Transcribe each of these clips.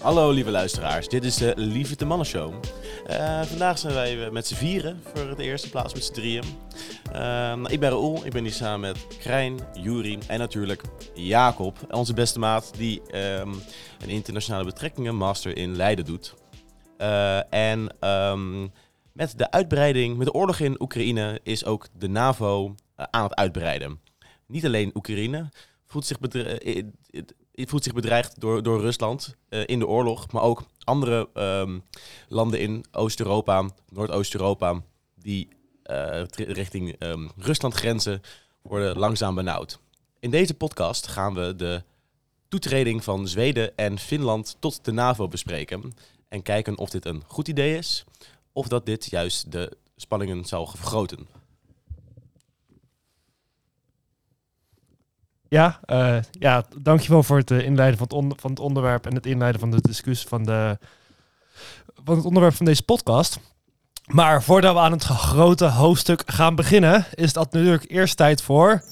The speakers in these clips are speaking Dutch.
Hallo lieve luisteraars, dit is de Lieve de Mannen Show. Eh, vandaag zijn wij met z'n vieren voor de eerste plaats met z'n drieën. Uh, ik ben Raoul, ik ben hier samen met Krijn, Juri en natuurlijk Jacob, onze beste maat die ehm, een internationale betrekkingen master in Leiden doet. Uh, en ehm, met de uitbreiding, met de oorlog in Oekraïne is ook de NAVO aan het uitbreiden. Niet alleen Oekraïne voelt zich, voelt zich bedreigd door, door Rusland uh, in de oorlog, maar ook andere um, landen in Oost-Europa, Noordoost-Europa, die uh, richting um, Rusland grenzen, worden langzaam benauwd. In deze podcast gaan we de toetreding van Zweden en Finland tot de NAVO bespreken en kijken of dit een goed idee is of dat dit juist de spanningen zal vergroten. Ja, uh, ja, dankjewel voor het inleiden van het, van het onderwerp en het inleiden van de discussie van, de, van het onderwerp van deze podcast. Maar voordat we aan het grote hoofdstuk gaan beginnen, is het natuurlijk eerst tijd voor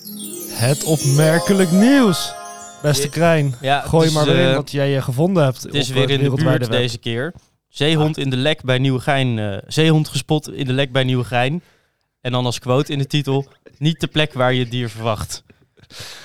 het opmerkelijk nieuws. Beste Krijn, ja, gooi maar weer in wat jij gevonden hebt. Het is weer in de buurt deze keer. Zeehond in de lek bij Nieuwegein. Uh, zeehond gespot in de lek bij Nieuwegein. En dan als quote in de titel: Niet de plek waar je het dier verwacht.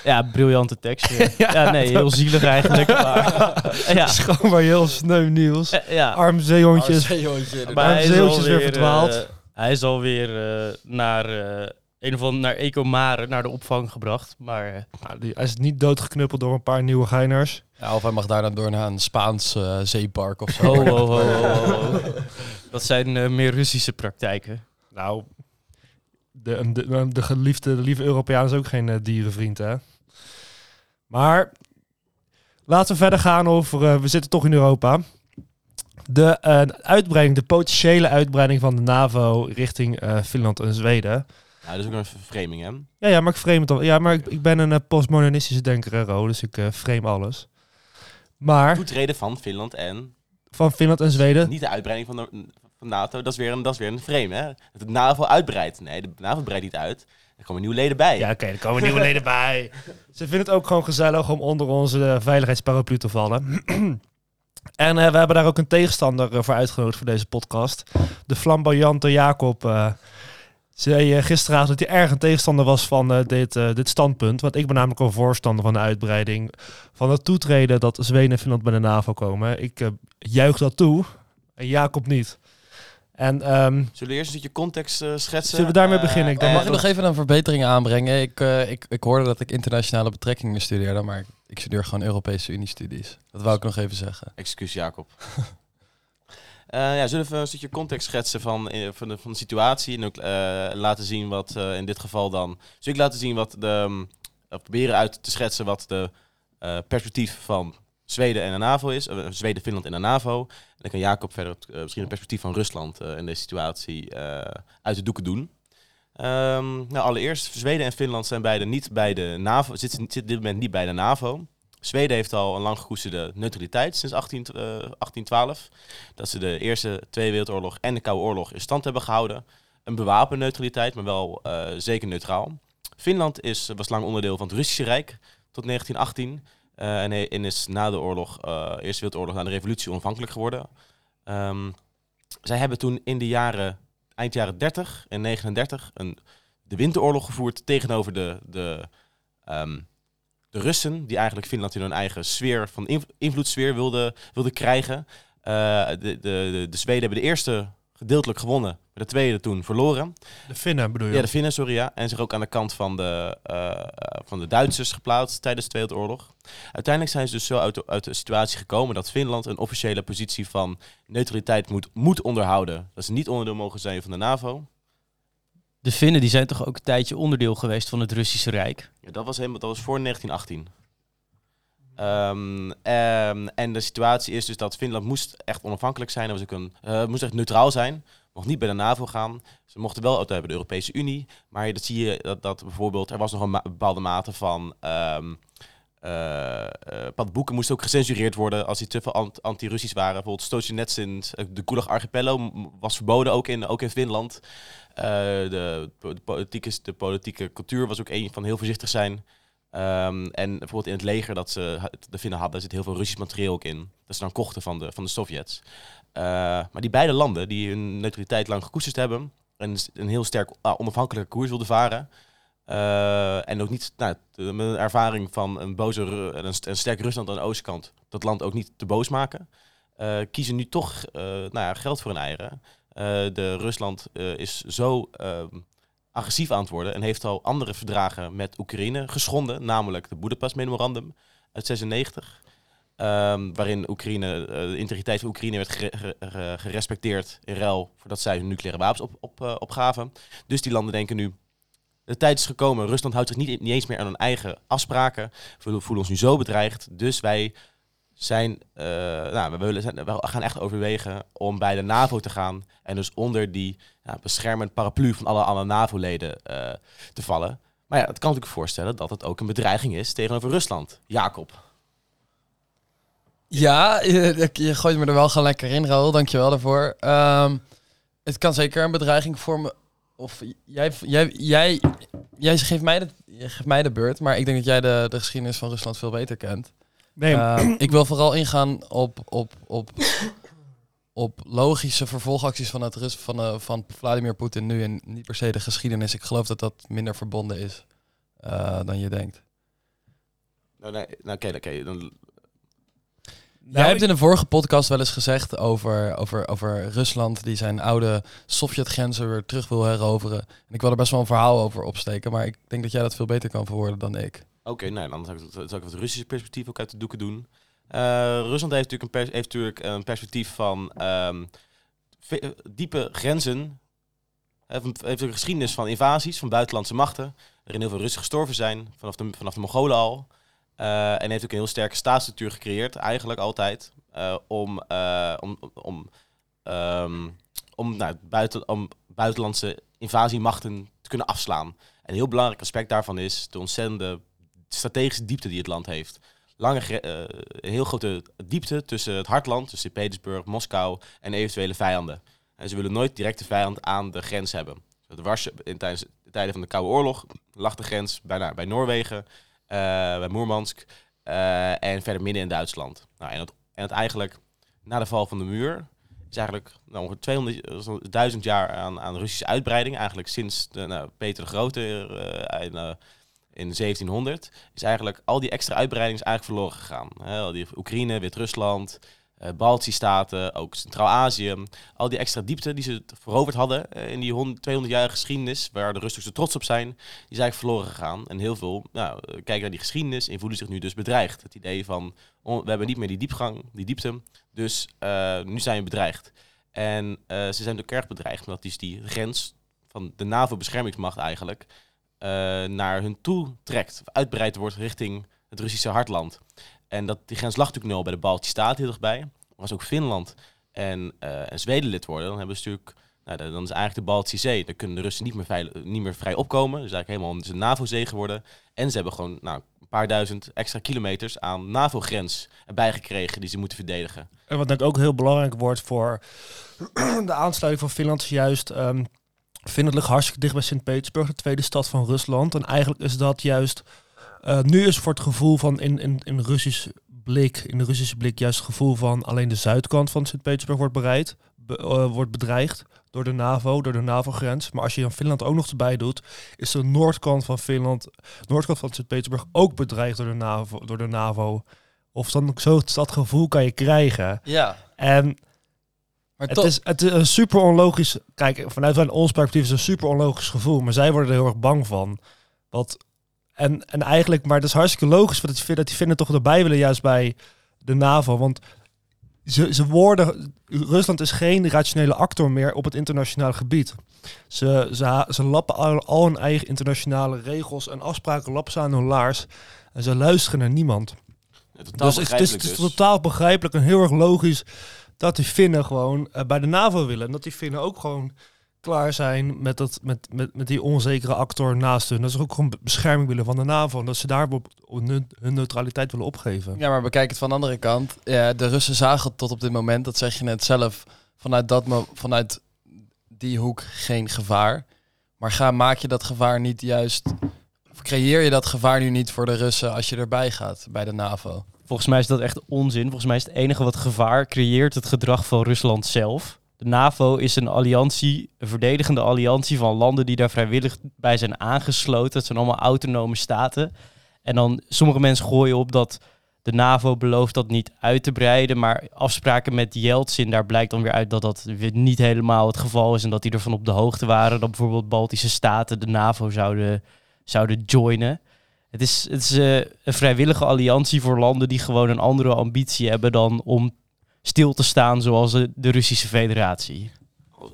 Ja, briljante tekst. ja, nee, heel zielig eigenlijk. Maar, ja. Schoon maar heel sneu nieuws. Ja. Arm zeehondjes. Arm zeehondje, maar zeehondjes weer, verdwaald. Uh, hij is alweer uh, naar... Uh, een of andere naar Ecomare, naar de opvang gebracht. Maar nou, die, hij is niet doodgeknuppeld door een paar nieuwe geiners. Ja, of hij mag daar dan door naar een Spaans uh, zeepark of zo. Oh, oh, oh, oh Dat zijn uh, meer Russische praktijken. Nou, de, de, de, geliefde, de lieve Europeaan is ook geen uh, dierenvriend, hè? Maar laten we verder gaan over... Uh, we zitten toch in Europa. De uh, uitbreiding, de potentiële uitbreiding van de NAVO richting Finland en Zweden. Ja, dat is ook een framing, hè? Ja, ja maar ik frame het al. Ja, maar ik, ik ben een postmodernistische denker, Ro, dus ik frame alles. Maar... Toetreden van Finland en... Van Finland en Zweden. Niet de uitbreiding van de, NATO, dat is weer een, dat is weer een frame. Hè? Dat de NAVO uitbreidt. Nee, de NAVO breidt niet uit. Er komen nieuwe leden bij. Ja, oké, er komen nieuwe leden bij. Ze vinden het ook gewoon gezellig om onder onze eh, veiligheidsparaplu te vallen. en uh, we hebben daar ook een tegenstander uh, voor uitgenodigd voor deze podcast. De flamboyante Jacob. Uh, zei gisteravond dat hij erg een tegenstander was van dit, dit standpunt. Want ik ben namelijk een voorstander van de uitbreiding. Van het toetreden dat Zweden en Finland bij de NAVO komen. Ik juich dat toe. En Jacob niet. En, um, Zullen we eerst een je context uh, schetsen? Zullen we daarmee beginnen? Ik mag ik nog even een verbetering aanbrengen? Ik, uh, ik, ik hoorde dat ik internationale betrekkingen studeerde, maar ik studeer gewoon Europese Unie-studies. Dat wou ik nog even zeggen. Excuus Jacob. uh, ja, zullen we een stukje context schetsen van, van, de, van de situatie en ook laten zien wat in dit geval dan... Zul ik laten zien wat de... Um, proberen uit te schetsen wat de perspectief van Zweden en de NAVO is. Uh, Zweden, Finland en de NAVO. En dan kan Jacob verder uh, misschien een perspectief van Rusland uh, in deze situatie uit de doeken doen. Um, nou, allereerst, Zweden en Finland zijn beide niet bij de NAVO, zitten, zitten op dit moment niet bij de NAVO. Zweden heeft al een lang gekoesterde neutraliteit sinds 18, 1812. Dat ze de Eerste, Tweede Wereldoorlog en de Koude Oorlog in stand hebben gehouden. Een bewapende neutraliteit, maar wel zeker neutraal. Finland is, was lang onderdeel van het Russische Rijk tot 1918. Uh, en, hij, is na de oorlog, uh, Eerste Wereldoorlog, na de revolutie onafhankelijk geworden. Um, zij hebben toen in de jaren, eind jaren 30 en 39 een, de winteroorlog gevoerd tegenover de, de, um, de Russen, die eigenlijk Finland in hun eigen sfeer van inv invloedssfeer wilden wilde krijgen. De, de, de, de Zweden hebben de eerste gedeeltelijk gewonnen. De tweede toen verloren. De Finnen bedoel je? Ja, de Finnen, sorry. Ja. En zich ook aan de kant van de, uh, van de Duitsers geplaatst tijdens de Tweede Wereldoorlog. Uiteindelijk zijn ze dus zo uit de, uit de situatie gekomen dat Finland een officiële positie van neutraliteit moet, moet onderhouden. Dat ze niet onderdeel mogen zijn van de NAVO. De Finnen die zijn toch ook een tijdje onderdeel geweest van het Russische Rijk? Ja, dat was, helemaal, dat was voor 1918. Um, um, en de situatie is dus dat Finland moest echt onafhankelijk zijn. Ook een, uh, moest echt neutraal zijn. Mocht niet bij de NAVO gaan. Ze mochten wel uit hebben de Europese Unie. Maar dat zie je dat, dat bijvoorbeeld... Er was nog een bepaalde mate van... Um, uh, boeken moesten ook gecensureerd worden als die te veel anti-Russisch waren. Bijvoorbeeld Stojanetsin, de Gulag Archipelo, was verboden ook in, ook in Finland. De, de, politieke, de politieke cultuur was ook een van heel voorzichtig zijn. Ehm, en bijvoorbeeld in het leger dat ze te vinden hadden, zit heel veel Russisch materieel ook in. Dat ze dan kochten van de, van de Sovjets. Eh, maar die beide landen, die hun neutraliteit lang gekoesterd hebben... en een heel sterk ah, onafhankelijke koers wilden varen... eh, en ook niet nou, met een ervaring van een boze een, st- een sterk Rusland aan de oostkant... dat land ook niet te boos maken... eh, kiezen nu toch nou ja, geld voor hun eieren. De Rusland is zo ehm, agressief aan het worden en heeft al andere verdragen met Oekraïne geschonden, namelijk de Budapest Memorandum uit 96. ehm, waarin Oekraïne, eh, de integriteit van Oekraïne werd gere- ge- ge- gerespecteerd in ruil voordat zij hun nucleaire wapens op, eh, opgaven. Dus die landen denken nu, de tijd is gekomen, Rusland houdt zich niet, niet eens meer aan hun eigen afspraken. We voelen ons nu zo bedreigd, dus wij zijn, eh, nou, we, willen, zijn- we gaan echt overwegen om bij de NAVO te gaan en dus onder die beschermend paraplu van alle, alle NAVO-leden eh, te vallen. Maar ja, het kan natuurlijk voorstellen dat het ook een bedreiging is tegenover Rusland. Jacob. Ja, je, gooit me er wel gewoon lekker in, Raoul. Dankjewel daarvoor. Ehm, het kan zeker een bedreiging vormen. Of jij, jij, jij, jij geeft, mij de, geeft mij de beurt, maar ik denk dat jij de, de geschiedenis van Rusland veel beter kent. Nee, Ehm, ik wil vooral ingaan op, op, op, op logische vervolgacties van, het Rus, van, eh, van Vladimir Poetin nu en niet per se de geschiedenis. Ik geloof dat dat minder verbonden is eh, dan je denkt. Nou, nee, nou, oké, oké, dan Jij hebt in een vorige podcast wel eens gezegd over, over, over Rusland die zijn oude Sovjet-grenzen weer terug wil heroveren. En ik wil er best wel een verhaal over opsteken, maar ik denk dat jij dat veel beter kan verwoorden dan ik. Oké, nou, dan zal ik, ik het Russische perspectief ook uit de doeken doen. Eh, Rusland heeft natuurlijk een, heeft natuurlijk een perspectief van ehm, eh, diepe grenzen. Heeft een, geschiedenis van invasies van buitenlandse machten. Waarin heel veel Russen gestorven zijn, vanaf de, vanaf de Mongolen al. Eh, en heeft ook een heel sterke staatsstructuur gecreëerd, eigenlijk altijd. om, om, om, ehm, om, nou, buiten, om buitenlandse invasiemachten te kunnen afslaan. En een heel belangrijk aspect daarvan is de ontzettende strategische diepte die het land heeft. Lange, eh, heel grote diepte tussen het hartland, tussen Petersburg, Moskou en eventuele vijanden. En ze willen nooit directe vijand aan de grens hebben. Dat was in tijdens de tijden van de Koude Oorlog lag de grens bijna bij Noorwegen, eh, bij Moermansk eh, en verder midden in Duitsland. Nou, en, het, en eigenlijk na de val van de muur is eigenlijk nou, ongeveer 200, eh, zo'n 1000 jaar aan, aan Russische uitbreiding. Eigenlijk sinds de, nou, Peter de Grote in 1700 is eigenlijk al die extra uitbreiding is eigenlijk verloren gegaan. Al die Oekraïne, Wit-Rusland, eh Baltische staten, ook Centraal-Azië. Al die extra diepte die ze veroverd hadden eh, in die 100, 200-jarige geschiedenis, waar de Russen zo trots op zijn, die is eigenlijk verloren gegaan. En heel veel nou, eh, kijken naar die geschiedenis en voelen zich nu dus bedreigd. Het idee van, oh, we hebben niet meer die diepgang, die diepte, dus nu zijn we bedreigd. En ze zijn ook erg bedreigd, omdat dus die grens van de NAVO-beschermingsmacht eigenlijk naar hun toe trekt, uitbreid wordt richting het Russische hartland. En dat, die grens lag natuurlijk nu al bij de Baltische Staten heel dichtbij. Als ook Finland en, eh, en Zweden lid worden, dan hebben ze natuurlijk, nou, dan is eigenlijk de Baltische Zee. Daar kunnen de Russen niet meer, veil- niet meer vrij opkomen. Dus eigenlijk helemaal is een NAVO-zee geworden. En ze hebben gewoon nou, een paar duizend extra kilometers aan NAVO-grens erbij gekregen die ze moeten verdedigen. En wat denk ik ook heel belangrijk wordt voor de aansluiting van Finland is juist... ehm, Finland ligt hartstikke dicht bij Sint-Petersburg, de tweede stad van Rusland. En eigenlijk is dat juist... eh, nu is voor het gevoel van in, in, in Russisch blik, in de Russische blik juist het gevoel van alleen de zuidkant van Sint-Petersburg wordt bereid, be- eh, wordt bedreigd door de NAVO, door de NAVO-grens. Maar als je dan Finland ook nog erbij doet, is de noordkant van Finland, noordkant van Sint-Petersburg ook bedreigd door de NAVO. Door de NAVO. Of dan zo dat gevoel kan je krijgen. Ja. En Maar het is, het is een super onlogisch. Kijk, vanuit van ons perspectief is het een super onlogisch gevoel. Maar zij worden er heel erg bang van. Wat, en, en eigenlijk, maar dat is hartstikke logisch. Want die, dat die vinden toch erbij willen, juist bij de NAVO. Want ze, ze worden. Rusland is geen rationele actor meer op het internationale gebied. Ze, ze, ze lappen al, al hun eigen internationale regels en afspraken lappen ze aan hun laars. En ze luisteren naar niemand. Totaal Dus het, het is, het is totaal begrijpelijk en heel erg logisch dat die Finnen gewoon eh, bij de NAVO willen. En dat die Finnen ook gewoon klaar zijn met, dat, met, met, met die onzekere actor naast hun. Dat ze ook gewoon be- bescherming willen van de NAVO. En dat ze daar hun, neutraliteit willen opgeven. ja, maar bekijk het van de andere kant. Ja, de Russen zagen tot op dit moment, dat zeg je net zelf, vanuit, dat vanuit die hoek geen gevaar. Maar ga, maak je dat gevaar niet juist creëer je dat gevaar nu niet voor de Russen als je erbij gaat bij de NAVO? Volgens mij is dat echt onzin. Volgens mij is het enige wat gevaar creëert het gedrag van Rusland zelf. De NAVO is een alliantie, een verdedigende alliantie van landen die daar vrijwillig bij zijn aangesloten. Het zijn allemaal autonome staten. En dan sommige mensen gooien op dat de NAVO belooft dat niet uit te breiden. Maar afspraken met Yeltsin, daar blijkt dan weer uit dat dat niet helemaal het geval is. En dat die ervan op de hoogte waren dat bijvoorbeeld Baltische staten de NAVO zouden, zouden joinen. Het is, het is eh, een vrijwillige alliantie voor landen die gewoon een andere ambitie hebben dan om stil te staan zoals de, de Russische federatie.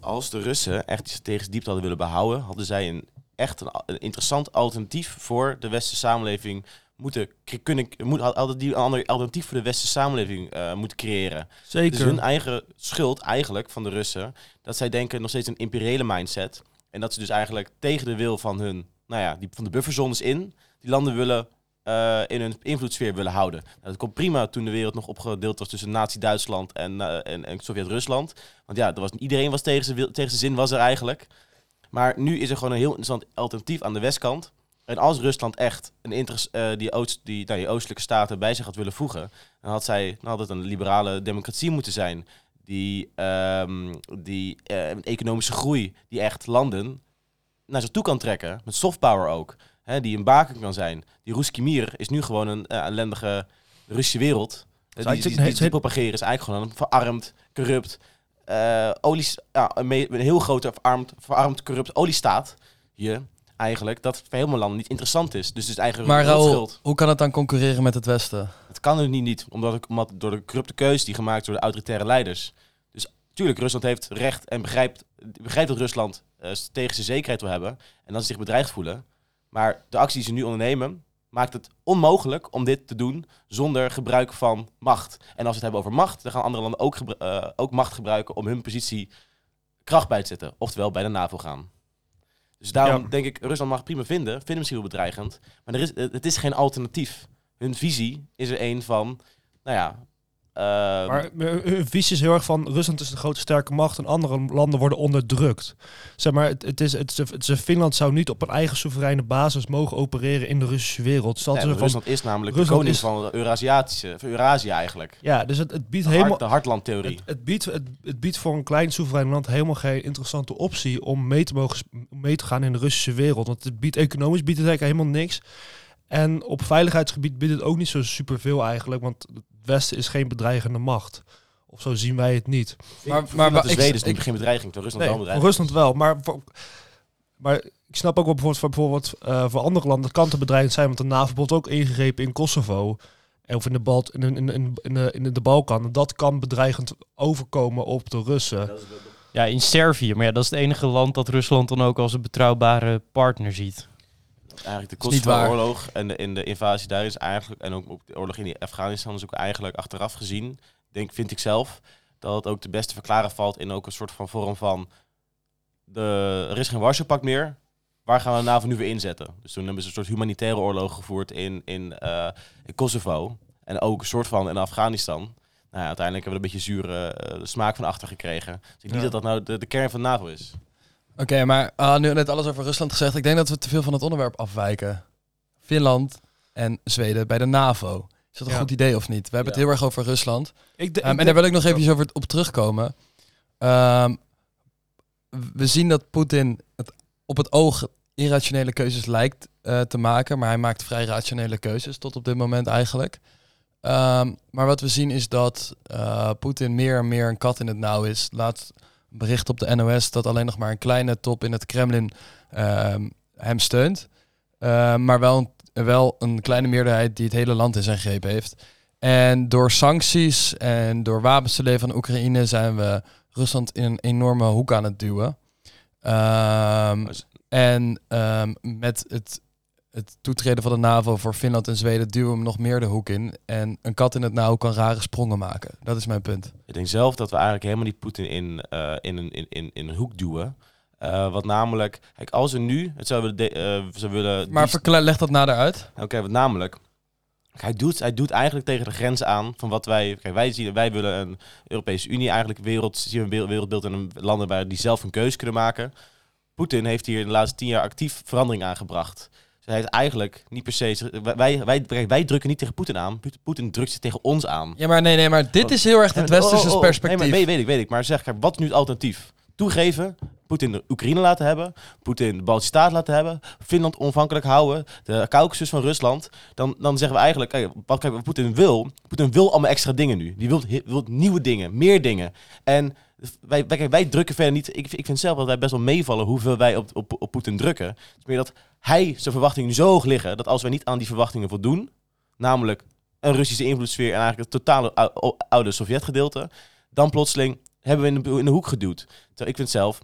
Als de Russen echt die strategische diepte hadden willen behouden, hadden zij een echt een, een interessant alternatief voor de westerse samenleving moeten kunnen moet altijd die een ander alternatief voor de westerse samenleving uh, moeten creëren. Zeker. Dus hun eigen schuld eigenlijk van de Russen dat zij denken nog steeds een imperiële mindset en dat ze dus eigenlijk tegen de wil van hun, nou ja, die van de bufferzones in, die landen willen uh, in hun invloedssfeer willen houden. Nou, dat komt prima toen de wereld nog opgedeeld was tussen Nazi-Duitsland en, uh, en, Sovjet-Rusland. Want ja, was, iedereen was tegen zijn, tegen zijn zin was er eigenlijk. Maar nu is er gewoon een heel interessant alternatief aan de westkant. En als Rusland echt een uh, die, oost, die, nou, die oostelijke staten bij zich had willen voegen, dan had, zij, dan had het een liberale democratie moeten zijn. Die, um, die economische groei, die echt landen naar zich toe kan trekken. Met soft power ook. Hè, die een baken kan zijn. Die Ruski Mir is nu gewoon een uh, ellendige Russische wereld. Die, die, die, die, die propageren is eigenlijk gewoon een verarmd, corrupt, uh, olie, ja, een, een, heel grote verarmd, verarmd corrupt oliestaat hier eigenlijk dat voor helemaal landen niet interessant is. Dus het is eigenlijk maar Raoul, hoe kan het dan concurreren met het Westen? Het kan er niet, niet omdat, het, omdat door de corrupte keuze die gemaakt door de autoritaire leiders. Dus tuurlijk, Rusland heeft recht en begrijpt, begrijpt dat Rusland uh, tegen zijn zekerheid wil hebben en dat ze zich bedreigd voelen. Maar de acties die ze nu ondernemen, maakt het onmogelijk om dit te doen zonder gebruik van macht. En als we het hebben over macht, dan gaan andere landen ook, uh, ook macht gebruiken om hun positie kracht bij te zetten. Oftewel bij de NAVO gaan. Dus daarom denk ik, Rusland mag prima vinden, vinden misschien wel bedreigend. Maar er is, het is geen alternatief. Hun visie is er een van, nou ja, maar hun visie is heel erg van Rusland is de grote sterke macht en andere landen worden onderdrukt. Zeg maar, het, het is, het, het, Finland zou niet op een eigen soevereine basis mogen opereren in de Russische wereld. Nee, van, Rusland is namelijk Rusland de koning is, van Eurasiatische, van eigenlijk. Ja, dus het, het biedt de helemaal... De hartlandtheorie. Het, het, biedt, het, het biedt voor een klein soeverein land helemaal geen interessante optie om mee te, mogen, mee te gaan in de Russische wereld. Want het biedt economisch biedt het eigenlijk helemaal niks. En op veiligheidsgebied biedt het ook niet zo superveel eigenlijk, want Westen is geen bedreigende macht. Of zo zien wij het niet. Maar, maar, maar Zweden is geen bedreiging, voor Rusland nee, wel bedreiging. Rusland wel, maar, voor, maar ik snap ook wel bijvoorbeeld voor, bijvoorbeeld, uh, voor andere landen kan het bedreigend zijn, want de NAVO heeft ook ingegrepen in Kosovo. Of in de, Balt, in, in, in, in, de, in de Balkan. Dat kan bedreigend overkomen op de Russen. Ja, in Servië. Maar ja, dat is het enige land dat Rusland dan ook als een betrouwbare partner ziet eigenlijk de Kosovo-oorlog en de, in de invasie daar is eigenlijk, en ook, de oorlog in Afghanistan is ook eigenlijk achteraf gezien, denk, vind ik zelf, dat het ook de beste verklaren valt in ook een soort van vorm van, de, er is geen Warschau-pact meer, waar gaan we de NAVO nu weer inzetten? Dus toen hebben ze een soort humanitaire oorlog gevoerd in, in, uh, in Kosovo en ook een soort van in Afghanistan. Nou ja, uiteindelijk hebben we een beetje zure uh, smaak van achter gekregen. Dus ik ja. niet dat dat nou de, de kern van NAVO is. Oké, okay, maar uh, nu net alles over Rusland gezegd. Ik denk dat we te veel van het onderwerp afwijken. Finland en Zweden bij de NAVO. Is dat een ja. goed idee of niet? We hebben ja. het heel erg over Rusland. Ik um, en daar wil ik nog even over op terugkomen. Um, we zien dat Poetin het op het oog irrationele keuzes lijkt uh, te maken, maar hij maakt vrij rationele keuzes tot op dit moment eigenlijk. Um, maar wat we zien is dat uh, Poetin meer en meer een kat in het nauw is. Laat bericht op de NOS dat alleen nog maar een kleine top in het Kremlin uh, hem steunt. Uh, maar wel een, wel een kleine meerderheid die het hele land in zijn greep heeft. En door sancties en door wapens te leveren aan Oekraïne zijn we Rusland in een enorme hoek aan het duwen. Um, en um, met het het toetreden van de NAVO voor Finland en Zweden duwen hem nog meer de hoek in. En een kat in het nauw kan rare sprongen maken. Dat is mijn punt. Ik denk zelf dat we eigenlijk helemaal niet Poetin in, uh, in, een, in, in, in een hoek duwen. Uh, wat namelijk, kijk, als we nu het zouden willen, uh, zou willen. Maar verkla- leg dat nader uit. Oké, okay, wat namelijk. Hij doet, hij doet eigenlijk tegen de grens aan van wat wij. Kijk, wij, zien, wij willen een Europese Unie eigenlijk wereld, zien een wereldbeeld een landen waar die zelf een keuze kunnen maken. Poetin heeft hier in de laatste tien jaar actief verandering aangebracht. Hij heeft eigenlijk niet per se... Wij, wij, wij, wij drukken niet tegen Poetin aan. Poet- Poetin drukt zich tegen ons aan. Ja, maar nee, nee, maar dit is heel erg het Oh, oh, westerse oh, perspectief. Nee, maar weet, weet ik, weet ik. Maar zeg, wat is nu het alternatief? Toegeven, Poetin de Oekraïne laten hebben, Poetin de Baltische Staat laten hebben, Finland onafhankelijk houden, de Caucasus van Rusland. Dan, dan zeggen we eigenlijk, kijk, wat, Poetin wil, Poetin wil allemaal extra dingen nu. Die wil, wil nieuwe dingen, meer dingen. En wij, wij, wij drukken verder niet. Ik, ik vind zelf dat wij best wel meevallen hoeveel wij op, op, Poetin drukken. Het is meer dat hij zijn verwachtingen zo hoog liggen, dat als wij niet aan die verwachtingen voldoen, namelijk een Russische invloedssfeer en eigenlijk het totale ou- oude Sovjetgedeelte, dan plotseling hebben we in de, in de hoek geduwd. Ik vind zelf,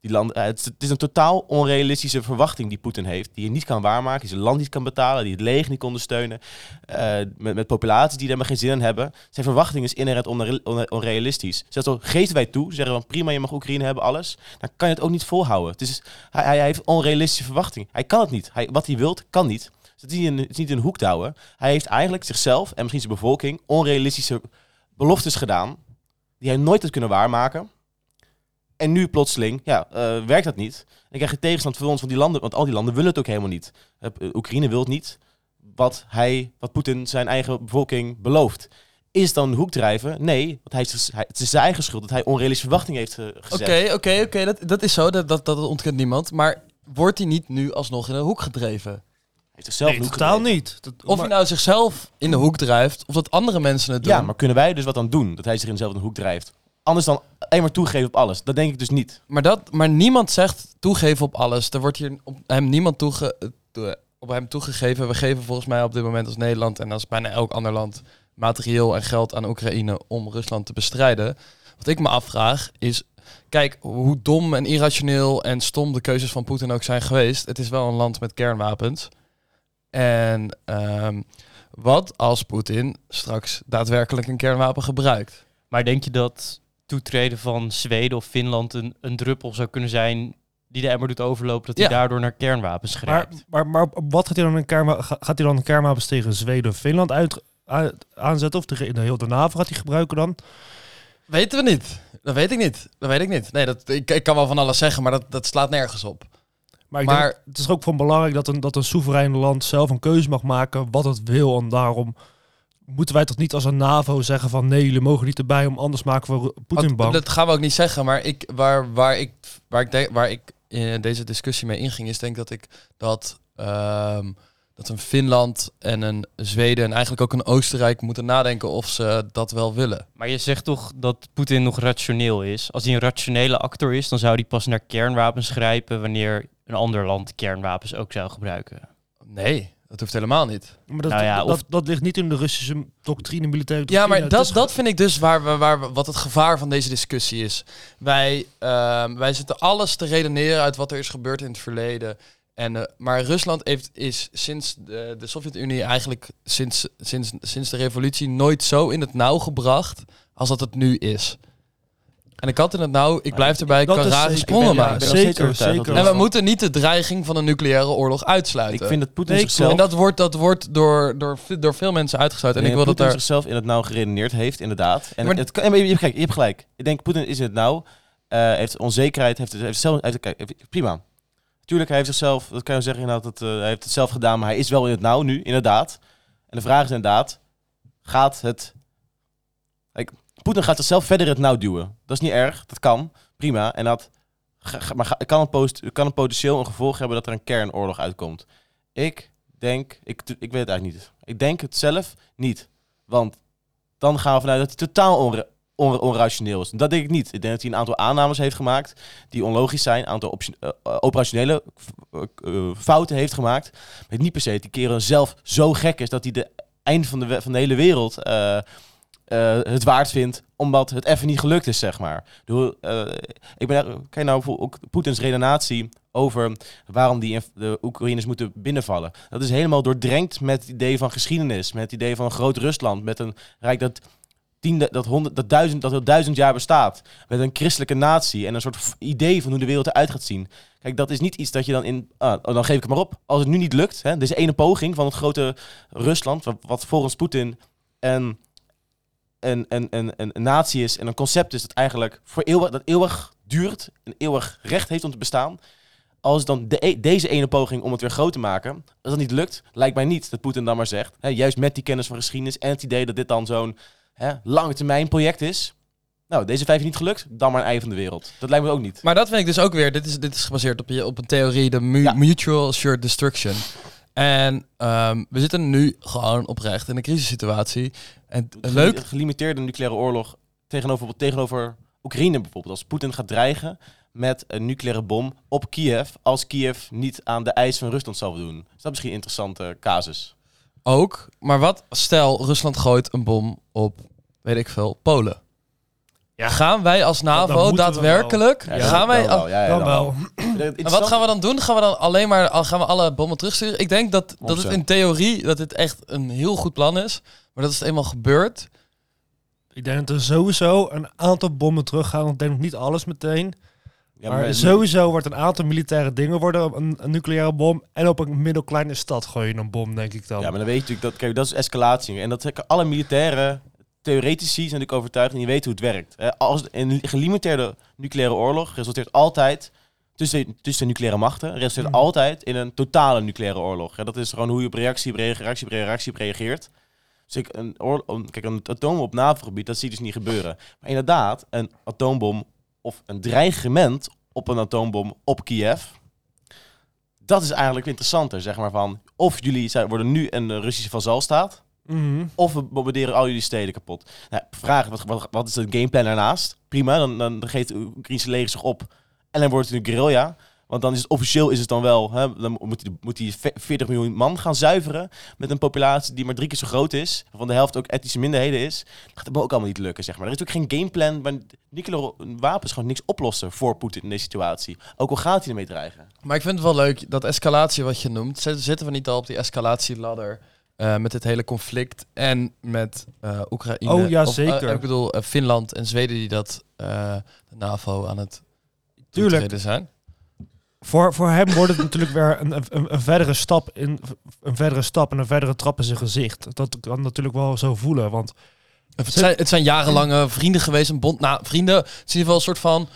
die land, eh, het, is- een totaal onrealistische verwachting die Poetin heeft, die hij niet kan waarmaken, die zijn land niet kan betalen, die het leger niet kon ondersteunen, eh, met, met populaties die er maar geen zin in hebben. Zijn verwachting is inherent onre- onre- onrealistisch. Zelfs al geven wij toe, zeggen we prima, je mag Oekraïne hebben, alles, dan kan je het ook niet volhouden. Het is, hij, hij heeft onrealistische verwachting. Hij kan het niet. Hij, wat hij wilt, kan niet. Dus het is niet in, het een hoek te houden. Hij heeft eigenlijk zichzelf en misschien zijn bevolking onrealistische beloftes gedaan die hij nooit had kunnen waarmaken. En nu plotseling, ja, eh, werkt dat niet. En dan krijg je tegenstand van ons van die landen, want al die landen willen het ook helemaal niet. Eh, Oekraïne wil het niet. Wat hij, wat Poetin zijn eigen bevolking belooft. Is dan een hoek drijven? Nee, want hij, is- hij- het is zijn eigen schuld dat hij onrealistische verwachtingen heeft eh, gezet. Oké, oké, oké, dat, dat is zo, dat, dat, dat ontkent niemand. Maar wordt hij niet nu alsnog in een hoek gedreven? Hij heeft Nee, totaal gedreven. niet. Dat, Of maar- hij nou zichzelf in de hoek drijft, of dat andere mensen het doen. Ja, maar kunnen wij dus wat aan doen? Dat hij zich in dezelfde hoek drijft. Anders dan alleen maar toegeven op alles. Dat denk ik dus niet. Maar, dat, maar niemand zegt toegeven op alles. Er wordt hier op hem niemand toege, eh, toe- op hem toegegeven. We geven volgens mij op dit moment als Nederland en als bijna elk ander land materieel en geld aan Oekraïne om Rusland te bestrijden. Wat ik me afvraag is, kijk hoe dom en irrationeel en stom de keuzes van Poetin ook zijn geweest. Het is wel een land met kernwapens. En ehm, wat als Poetin straks daadwerkelijk een kernwapen gebruikt? Maar denk je dat toetreden van Zweden of Finland een, een druppel zou kunnen zijn die de emmer doet overlopen, dat hij Ja. daardoor naar kernwapens grijpt? maar, maar wat gaat hij dan een kernwa- ga- gaat hij dan kernwapens tegen Zweden of Finland uit, uit- aanzetten? Of tegen de heel de NAVO gaat hij gebruiken dan? Weten we niet. Dat weet ik niet. Dat weet ik niet. Nee, dat, ik, ik kan wel van alles zeggen, maar dat, dat slaat nergens op. Maar, ik Maar- denk, het is ook van belangrijk dat een, dat een soeverein land zelf een keuze mag maken wat het wil. En daarom moeten wij toch niet als een NAVO zeggen van nee, jullie mogen niet erbij, om anders maken we Poetin bang. Dat gaan we ook niet zeggen, maar ik, waar, waar, ik, waar, ik denk, waar ik in deze discussie mee inging, is denk dat ik dat, ehm, dat een Finland en een Zweden en eigenlijk ook een Oostenrijk moeten nadenken of ze dat wel willen. Maar je zegt toch dat Poetin nog rationeel is? Als hij een rationele actor is, dan zou hij pas naar kernwapens grijpen wanneer een ander land kernwapens ook zou gebruiken. Nee, dat hoeft helemaal niet. maar dat, nou ja, dat, of- dat ligt niet in de Russische doctrine, militaire Ja, doctrine. maar Het is dat, dat vind ik dus waar we, waar we, wat het gevaar van deze discussie is. Wij, ehm, wij zitten alles te redeneren uit wat er is gebeurd in het verleden. En, eh, maar Rusland heeft, is sinds de, de Sovjet-Unie eigenlijk sinds, sinds, sinds de revolutie nooit zo in het nauw gebracht als dat het nu is. En ik had in het nauw, ik blijf erbij, dat kan is rare zeker- sprongen ja, maken. Ik ben nog steeds zeker, overtuigd dat zeker. En we moeten niet de dreiging van een nucleaire oorlog uitsluiten. Ik vind dat Poetin Nee, zichzelf... en dat wordt, dat wordt door, door, door veel mensen uitgesluiten. En ik wil dat Poetin daar... zichzelf in het nauw geredeneerd heeft, inderdaad. En Maar- het kan, en je, hebt gelijk, je hebt gelijk. Ik denk, Poetin is in het nauw. eh, heeft onzekerheid, heeft, heeft zelf... Heeft, kijk, heeft- prima. Tuurlijk, hij heeft zichzelf... Dat kan je zeggen, inderdaad, dat, eh, hij heeft het zelf gedaan. Maar hij is wel in het nauw nu, inderdaad. En de vraag is inderdaad... Gaat het... Poetin gaat zichzelf verder het nauw duwen. Dat is niet erg, dat kan. Prima. En dat... Maar kan het, post, kan het potentieel een gevolg hebben dat er een kernoorlog uitkomt? Ik denk... Ik, ik weet het eigenlijk niet. Ik denk het zelf niet. Want dan gaan we vanuit dat hij totaal onra- on- onrationeel is. Dat denk ik niet. Ik denk dat hij een aantal aannames heeft gemaakt die onlogisch zijn. Een aantal eh, eh, operationele eh, fouten heeft gemaakt. Maar niet per se dat die kerel zelf zo gek is dat hij de eind van de, van de hele wereld eh, het waard vindt. Omdat het even niet gelukt is, zeg maar. Bedoel, eh, ik ben, kijk nou ook Poetins redenatie over waarom die de Oekraïners moeten binnenvallen. Dat is helemaal doordrenkt met het idee van geschiedenis, met het idee van een groot Rusland, met een rijk dat tien, dat, honderd, dat, duizend, dat duizend jaar bestaat, met een christelijke natie en een soort idee van hoe de wereld eruit gaat zien. Kijk, dat is niet iets dat je dan in, ah, oh, dan geef ik het maar op. Als het nu niet lukt, hè, deze ene poging van het grote Rusland, wat, wat volgens Poetin een, een, een, een, een, natie is en een concept is dat eigenlijk voor eeuwig, dat eeuwig duurt, een eeuwig recht heeft om te bestaan als dan de, e- deze ene poging om het weer groot te maken, als dat niet lukt, lijkt mij niet dat Poetin dan maar zegt, hè, juist met die kennis van geschiedenis en het idee dat dit dan zo'n lange termijn project is. Nou, deze vijf is niet gelukt, dan maar een ei van de wereld. Dat lijkt me ook niet. Maar dat vind ik dus ook weer. Dit is, dit is gebaseerd op, je, op een theorie, de mu- Ja. mutual assured destruction. En ehm, we zitten nu gewoon oprecht in een crisissituatie. En Geli- leuk. Gelimiteerde nucleaire oorlog tegenover, tegenover Oekraïne bijvoorbeeld. Als Poetin gaat dreigen met een nucleaire bom op Kiev, als Kiev niet aan de eis van Rusland zal doen. Is dat misschien een interessante casus? Ook. Maar wat stel Rusland gooit een bom op, weet ik veel, Polen. Ja. Gaan wij als dan NAVO we daadwerkelijk? Ja, gaan dan wij? wel, ja, ja, Dan dan wel. En wat gaan we dan doen? Gaan we dan alleen maar al- gaan we alle bommen terugsturen? Ik denk dat, dat het in theorie dat dit echt een heel goed plan is. Maar dat is het eenmaal gebeurd. Ik denk dat er sowieso een aantal bommen teruggaan. Ik denk nog niet alles meteen. Ja, maar maar- sowieso wordt een aantal militaire dingen worden een, een nucleaire bom. En op een middelkleine stad gooi je een bom, denk ik dan. Ja, maar dan weet je natuurlijk dat, kijk, dat is escalatie. En dat trekken alle militaire theoretici zijn natuurlijk overtuigd en die weten hoe het werkt. Hè, Als een gelimiteerde nucleaire oorlog resulteert altijd tussen, tussen nucleaire machten, resulteert Mhm. altijd in een totale nucleaire oorlog. Hè, dat is gewoon hoe je op reactie op reactie, reactie op reactie op reageert. Dus ik, een, oor, een- kijk, een atoombom op NAVO-gebied, dat zie je dus niet gebeuren. Maar inderdaad, een atoombom of een dreigement op een atoombom op Kiev, dat is eigenlijk interessanter, zeg maar van, of jullie worden nu een Russische vazalstaat, Mhm. of we bombarderen al jullie steden kapot. Nou, vraag, wat, wat, wat is de gameplan daarnaast? Prima, dan, dan geeft de Oekraïnse leger zich op. En dan wordt het een guerrilla. Want dan is het officieel is het dan wel, hè, dan moet hij, moet hij ve- 40 miljoen man gaan zuiveren. Met een populatie die maar drie keer zo groot is. Van de helft ook etnische minderheden is. Dat gaat hem ook allemaal niet lukken, zeg maar. Er is ook geen gameplan. Maar nucleaire wapens gewoon niks oplossen voor Poetin in deze situatie. Ook al gaat hij ermee dreigen. Maar ik vind het wel leuk, dat escalatie wat je noemt. Zit- Zitten we niet al op die escalatieladder eh, met dit hele conflict en met eh, Oekraïne? Oh, ja, Of, eh, zeker. ik bedoel, Finland en Zweden die dat de NAVO aan het Tuurlijk. zijn. Voor, voor hem wordt het natuurlijk weer een, een, een verdere stap in een verdere stap en een verdere trap in zijn gezicht. Dat kan natuurlijk wel zo voelen. Want Het zijn, het zijn jarenlange vrienden geweest, een bond. Nou, vrienden, het is in ieder geval een soort van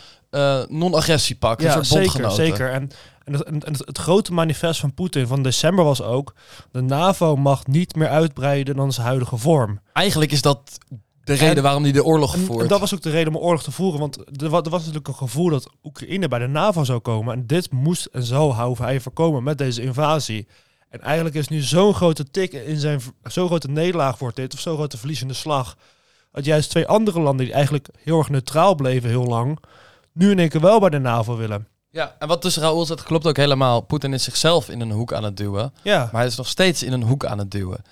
non-agressiepak. een ja, soort zeker, bondgenoten. zeker. En, en, het, en het, het grote manifest van Poetin van december was ook: de NAVO mag niet meer uitbreiden dan zijn huidige vorm. Eigenlijk is dat de reden En- waarom hij de oorlog En, voert. en dat was ook de reden om oorlog te voeren. Want er, wa- er was natuurlijk een gevoel dat Oekraïne bij de NAVO zou komen. En dit moest en zou houden hij voorkomen met deze invasie. En eigenlijk is nu zo'n grote tik in zijn... Zo'n grote nederlaag wordt dit. Of zo'n grote verliezende slag. Dat juist twee andere landen die eigenlijk heel erg neutraal bleven heel lang... nu in één keer wel bij de NAVO willen. Ja, en wat tussen Raoul zegt klopt ook helemaal. Poetin is zichzelf in een hoek aan het duwen. Ja, Maar hij is nog steeds in een hoek aan het duwen.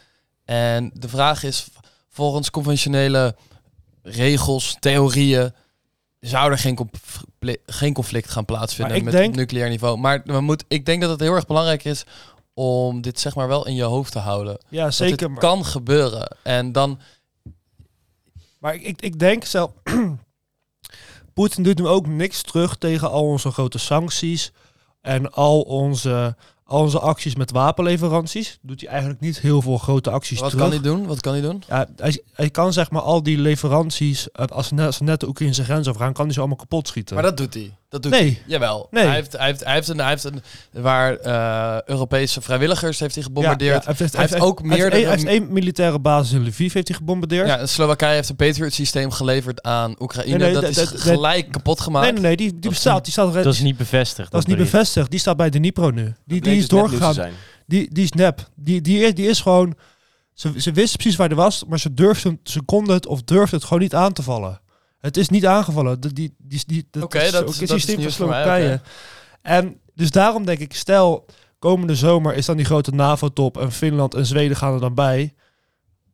En de vraag is, volgens conventionele regels, theorieën, zou er geen, confl- geen conflict gaan plaatsvinden ik met denk- nucleair niveau. Maar we moet, ik denk dat het heel erg belangrijk is om dit zeg maar wel in je hoofd te houden. ja Dat zeker. dit Maar, kan gebeuren. En dan, maar ik, ik, ik denk zelf... Poetin doet nu ook niks terug tegen al onze grote sancties... en al onze, al onze acties met wapenleveranties. Doet hij eigenlijk niet heel veel grote acties wat terug. kan hij doen? Wat kan hij doen? Ja, hij, hij kan zeg maar al die leveranties, eh, als ze net, als ze net de Oekraïnse grens overgaan, kan hij ze allemaal kapot schieten. Maar dat doet hij. Dat doet nee, hij. Jawel. Nee. Hij, heeft, hij, heeft, hij, heeft een, hij heeft een... Waar eh, Europese vrijwilligers heeft hij gebombardeerd. ja, hij heeft, Hij heeft ook hij heeft meerdere- één- Hij heeft één militaire basis in Lviv heeft hij gebombardeerd. Ja, Slowakije heeft een Patriot-systeem geleverd aan Oekraïne. Nee, nee, dat dat- is gelijk kapot gemaakt. nee, nee, nee, die, die Dat bestaat. is- Die staat, Dat is niet bevestigd. dat is niet bevestigd. Die staat bij de Dnipro nu. Die, die is doorgegaan. Die, die is nep. Die, die, is, die is gewoon... Ze, ze wisten precies waar hij was, maar ze durfden, ze konden het of durfden het gewoon niet aan te vallen. Het is niet aangevallen. Die, die, die, dat Oké, is dat ook is- het dat is systeem van Slowakije. En dus daarom denk ik, stel komende zomer is dan die grote NAVO-top en Finland en Zweden gaan er dan bij.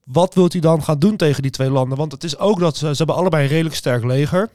Wat wilt hij dan gaan doen tegen die twee landen? Want het is ook dat ze, ze hebben allebei een redelijk sterk leger.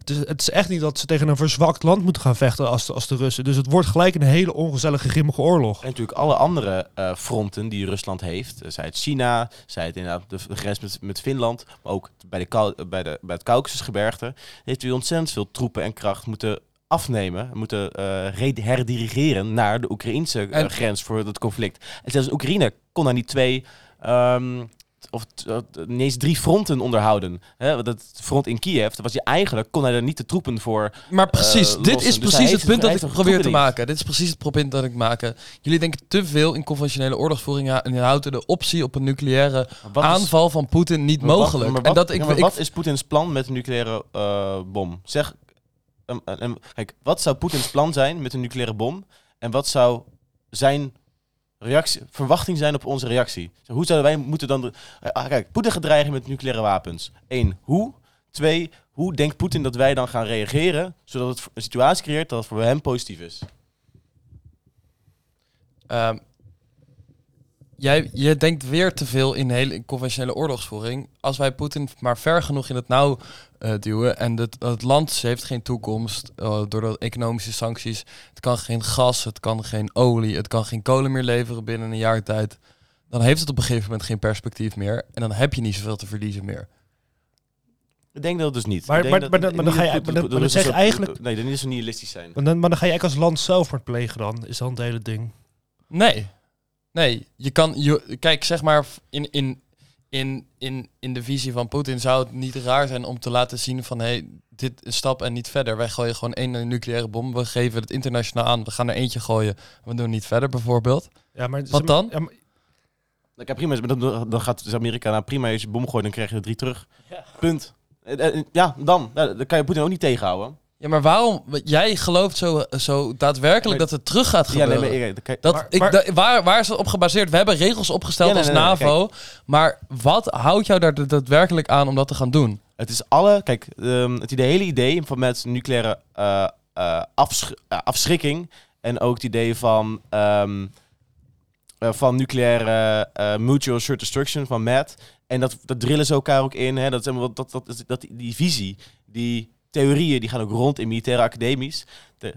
Het is, het is echt niet dat ze tegen een verzwakt land moeten gaan vechten als de, als de Russen. Dus het wordt gelijk een hele ongezellige, grimmige oorlog. En natuurlijk alle andere eh, fronten die Rusland heeft. Eh, Zij het China, zij het inderdaad de, de grens met, met Finland. Maar ook bij, de, Kau- bij, de, bij het Caucasusgebergte. Heeft u ontzettend veel troepen en kracht moeten afnemen. Moeten eh, re- herdirigeren naar de Oekraïnse eh, En- grens voor het conflict. En zelfs Oekraïne kon daar niet twee... ehm, of eh, niet eens drie fronten onderhouden. Hè, het front in Kiev, dat was hij eigenlijk, kon hij er niet de troepen voor. Maar precies, eh, dit is Dus precies het punt dat ik probeer te maken. Dit is precies het punt dat ik maak. Jullie denken te veel in conventionele oorlogsvoering en houden de optie op een nucleaire Wat is- aanval van Poetin niet maar wat- mogelijk. maar en wat, dat ik, ja, wat is Poetins plan met een nucleaire eh, bom? Zeg, um, kijk, wat zou Poetins plan zijn met een nucleaire bom? En wat zou zijn reactie, verwachting zijn op onze reactie? Hoe zouden wij moeten dan... Ah, kijk, Poetin gaat dreigen met nucleaire wapens. Eén, hoe? Twee, hoe denkt Poetin dat wij dan gaan reageren... zodat het een situatie creëert dat het voor hem positief is? Ehm, jij, je denkt weer te veel in hele in conventionele oorlogsvoering. Als wij Poetin maar ver genoeg in het nauw eh, duwen en het, het land heeft geen toekomst eh, door de economische sancties. Het kan geen gas, het kan geen olie, het kan geen kolen meer leveren binnen een jaar tijd. Dan heeft het op een gegeven moment geen perspectief meer en dan heb je niet zoveel te verliezen meer. Ik denk dat het dus niet. Maar- Ik denk maar- dat- maar dan- maar ga je- maar dan- maar dan zeg is eigenlijk- Nee, dan niet zo nihilistisch zijn. Maar dan, maar dan ga je eigenlijk als land zelfmoord plegen dan, is dan het hele ding. Nee. Nee, je kan... Je, kijk, zeg maar, in, in, in, in, in de visie van Poetin zou het niet raar zijn om te laten zien van... hey, dit is een stap en niet verder. Wij gooien gewoon één nucleaire bom. We geven het internationaal aan. We gaan er eentje gooien. We doen niet verder, bijvoorbeeld. Ja, maar, Wat dan? Ja, maar- prima. Dan, dan gaat dus Amerika naar prima. Als je bom gooit, dan krijg je er drie terug. Punt. Eh, eh, Ja, dan. Dan kan je Poetin ook niet tegenhouden. Ja, maar waarom... Jij gelooft zo, zo daadwerkelijk Maar- dat het terug gaat Ja, gebeuren. nee, maar, je- Dat, Maar- ik, da- waar, waar is het op gebaseerd? We hebben regels opgesteld Ja, nee, als nee, NAVO. Maar wat houdt jou daar daadwerkelijk aan om dat te gaan doen? Het is alle... Kijk, ehm, het hele idee van met nucleaire afsch- eh, afschrikking... en ook het idee van... ehm, eh, van nucleaire mutual assured destruction van MAD. En dat, dat drillen ze elkaar ook in. Hè? Dat, is dat, dat, dat, dat, die visie, die theorieën, die gaan ook rond in militaire academies. De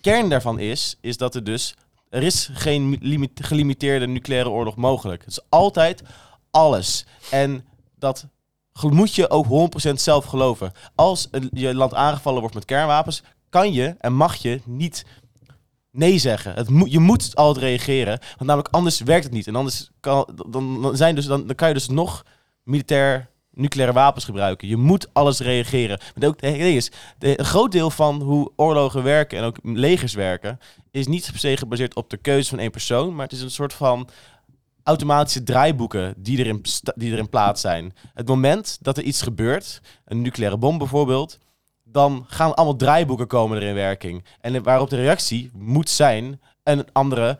kern daarvan is, is dat er dus... Er is geen mi- limit- gelimiteerde nucleaire oorlog mogelijk. Het is altijd alles. En dat moet je ook 100% zelf geloven. Als je land aangevallen wordt met kernwapens, kan je en mag je niet nee zeggen. Het je moet altijd reageren, want namelijk anders werkt het niet. En anders kan, dan, dan, zijn dus, dan, dan kan je dus nog militair nucleaire wapens gebruiken. Je moet alles reageren. Maar ook, ding is, de, een groot deel van hoe oorlogen werken en ook legers werken, is niet per se gebaseerd op de keuze van één persoon, maar het is een soort van automatische draaiboeken die er in, sta- die er in plaats zijn. Het moment dat er iets gebeurt, een nucleaire bom bijvoorbeeld, dan gaan allemaal draaiboeken komen er in werking. En waarop de reactie moet zijn een andere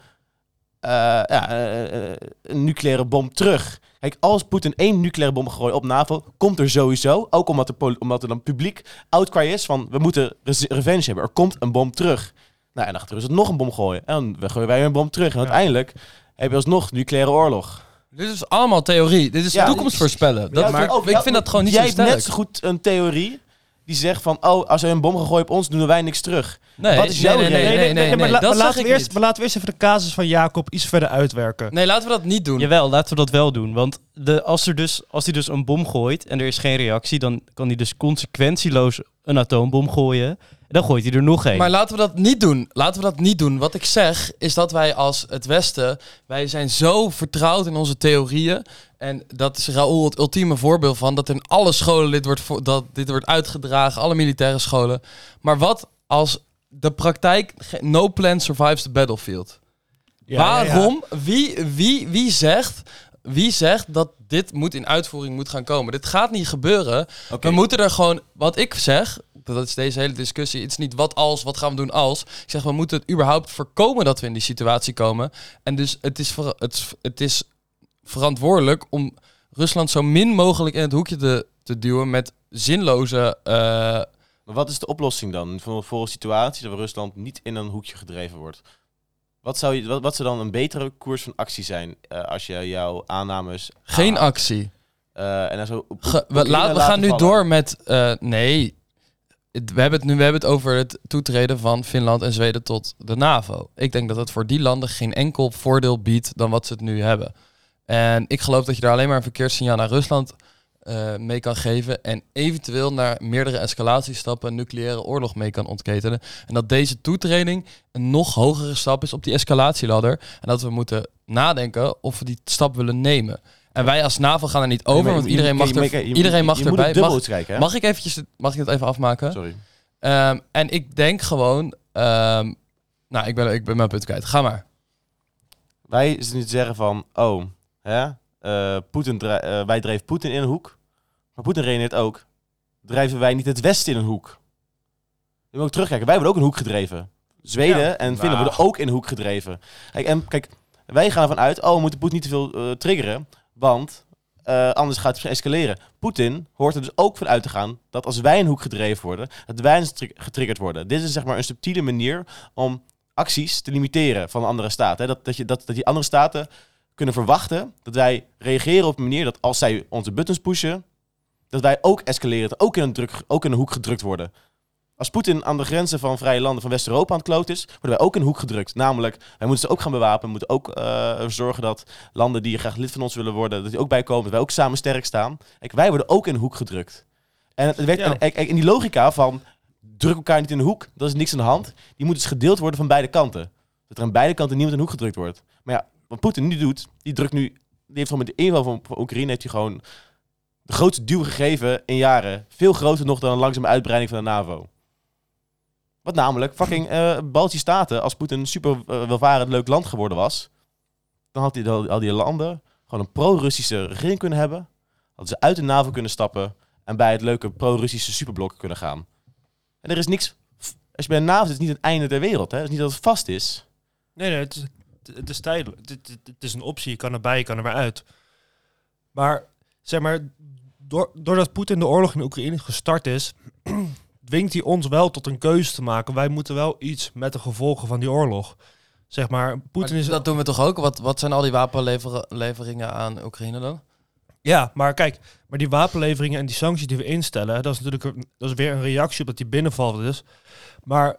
eh, ja, eh, eh, een nucleaire bom terug. Kijk, als Poetin één nucleaire bom gooit op NAVO, komt er sowieso, ook omdat, poli- omdat er dan publiek outcry is van we moeten revenge hebben. Er komt een bom terug. Nou, en dan gaat Rusland nog een bom gooien. En dan gooien wij een bom terug. En Ja. uiteindelijk heb je alsnog nucleaire oorlog. Dit is allemaal theorie. Dit is Ja, toekomst voorspellen. Dat, Ja, maar, ook- ik vind dat gewoon niet Jij zo hebt sterk. net zo goed een theorie die zegt van, oh, als er een bom gegooid op ons, doen wij niks terug. Nee, Wat is nee, jouw nee, nee, nee, nee, maar la- laten we eerst, maar laten we eerst even de casus van Jacob iets verder uitwerken. Nee, laten we dat niet doen. Jawel, laten we dat wel doen. Want de, als, er dus, als hij dus een bom gooit en er is geen reactie, dan kan hij dus consequentieloos een atoombom gooien. Dan gooit hij er nog één. Maar laten we dat niet doen. Laten we dat niet doen. Wat ik zeg is dat wij als het Westen, wij zijn zo vertrouwd in onze theorieën. En dat is Raoul het ultieme voorbeeld van. Dat in alle scholen dit wordt, dat dit wordt uitgedragen, alle militaire scholen. Maar wat als de praktijk, no plan survives the battlefield? Ja, ja, ja. Waarom? Wie, wie, wie, zegt, wie zegt dat dit moet in uitvoering moet gaan komen? Dit gaat niet gebeuren. We moeten er gewoon, wat ik zeg, dat is deze hele discussie. Het is niet wat als, wat gaan we doen als. Ik zeg, we moeten het überhaupt voorkomen dat we in die situatie komen. En dus het is, ver- het, het is verantwoordelijk om Rusland zo min mogelijk in het hoekje te, te duwen met zinloze. eh, Maar wat is de oplossing dan voor, voor een situatie dat Rusland niet in een hoekje gedreven wordt? Wat zou, je, wat, wat zou dan een betere koers van actie zijn eh, als je jouw aannames... geen actie. eh, en dan zo Ge- we, laat, we gaan nu vallen. door met. nee. We hebben, het nu, we hebben het over het toetreden van Finland en Zweden tot de NAVO. Ik denk dat het voor die landen geen enkel voordeel biedt dan wat ze het nu hebben. En ik geloof dat je daar alleen maar een verkeerssignaal naar Rusland eh, mee kan geven. En eventueel naar meerdere escalatiestappen een nucleaire oorlog mee kan ontketenen. En dat deze toetreding een nog hogere stap is op die escalatieladder. En dat we moeten nadenken of we die stap willen nemen. En wij als NAVO gaan er niet over, Nee, want je- iedereen mag, je- er, iedereen mag erbij. Mag, kijken, mag ik eventjes, mag ik het even afmaken? Sorry. Ehm, en ik denk gewoon, ehm, nou, ik ben, ik ben mijn punt kwijt. Ga maar. Wij zitten niet zeggen van, oh, hè, eh, Poetin eh, wij dreven Poetin in een hoek. Maar Poetin redeneert ook, drijven wij niet het Westen in een hoek? Je moet ook terugkijken, wij worden ook in een hoek gedreven. Zweden Ja. en Finland Nou. worden ook in een hoek gedreven. Kijk, en kijk, wij gaan ervan uit, oh, we moeten Poetin niet te veel eh, triggeren, want eh, anders gaat het escaleren. Poetin hoort er dus ook van uit te gaan dat als wij een hoek gedreven worden, dat wij stri- getriggerd worden. Dit is zeg maar een subtiele manier om acties te limiteren van andere staten. Dat, dat, je, dat, dat die andere staten kunnen verwachten dat wij reageren op een manier dat als zij onze buttons pushen, dat wij ook escaleren, ook in een, druk, ook in een hoek gedrukt worden. Als Poetin aan de grenzen van vrije landen van West-Europa aan het kloot is, worden wij ook in een hoek gedrukt. Namelijk, wij moeten ze ook gaan bewapenen. We moeten ook eh, zorgen dat landen die graag lid van ons willen worden, dat die ook bij komen. Dat wij ook samen sterk staan. Kijk, wij worden ook in een hoek gedrukt. En het werkt, Ja. en, die logica van druk elkaar niet in de hoek, dat is niks aan de hand. Die moet dus gedeeld worden van beide kanten. Dat er aan beide kanten niemand in de hoek gedrukt wordt. Maar ja, wat Poetin nu doet, die drukt nu, die heeft gewoon met de inval van, van Oekraïne, heeft hij gewoon de grootste duw gegeven in jaren. Veel groter nog dan een langzame uitbreiding van de NAVO. Wat namelijk, fucking eh Baltische Staten, als Poetin een super eh, welvarend leuk land geworden was, dan had hij al, die landen gewoon een pro-Russische regering kunnen hebben. Hadden ze uit de NAVO kunnen stappen en bij het leuke pro-Russische superblok kunnen gaan. En er is niks, als je bij de NAVO zit, is niet het einde der wereld. Hè? Het is niet dat het vast is. Nee, nee, het is, tijdelijk. Het, is een optie. Je kan erbij, je kan er weer uit. Maar, zeg maar, door, doordat Poetin de oorlog in Oekraïne gestart is, dwingt hij ons wel tot een keuze te maken. Wij moeten wel iets met de gevolgen van die oorlog. Zeg maar, Poetin is... dat doen we toch ook? Wat, wat zijn al die wapenleveringen aan Oekraïne dan? Ja, maar kijk, maar die wapenleveringen en die sancties die we instellen, dat is natuurlijk een- dat is weer een reactie op dat die binnenval is. Maar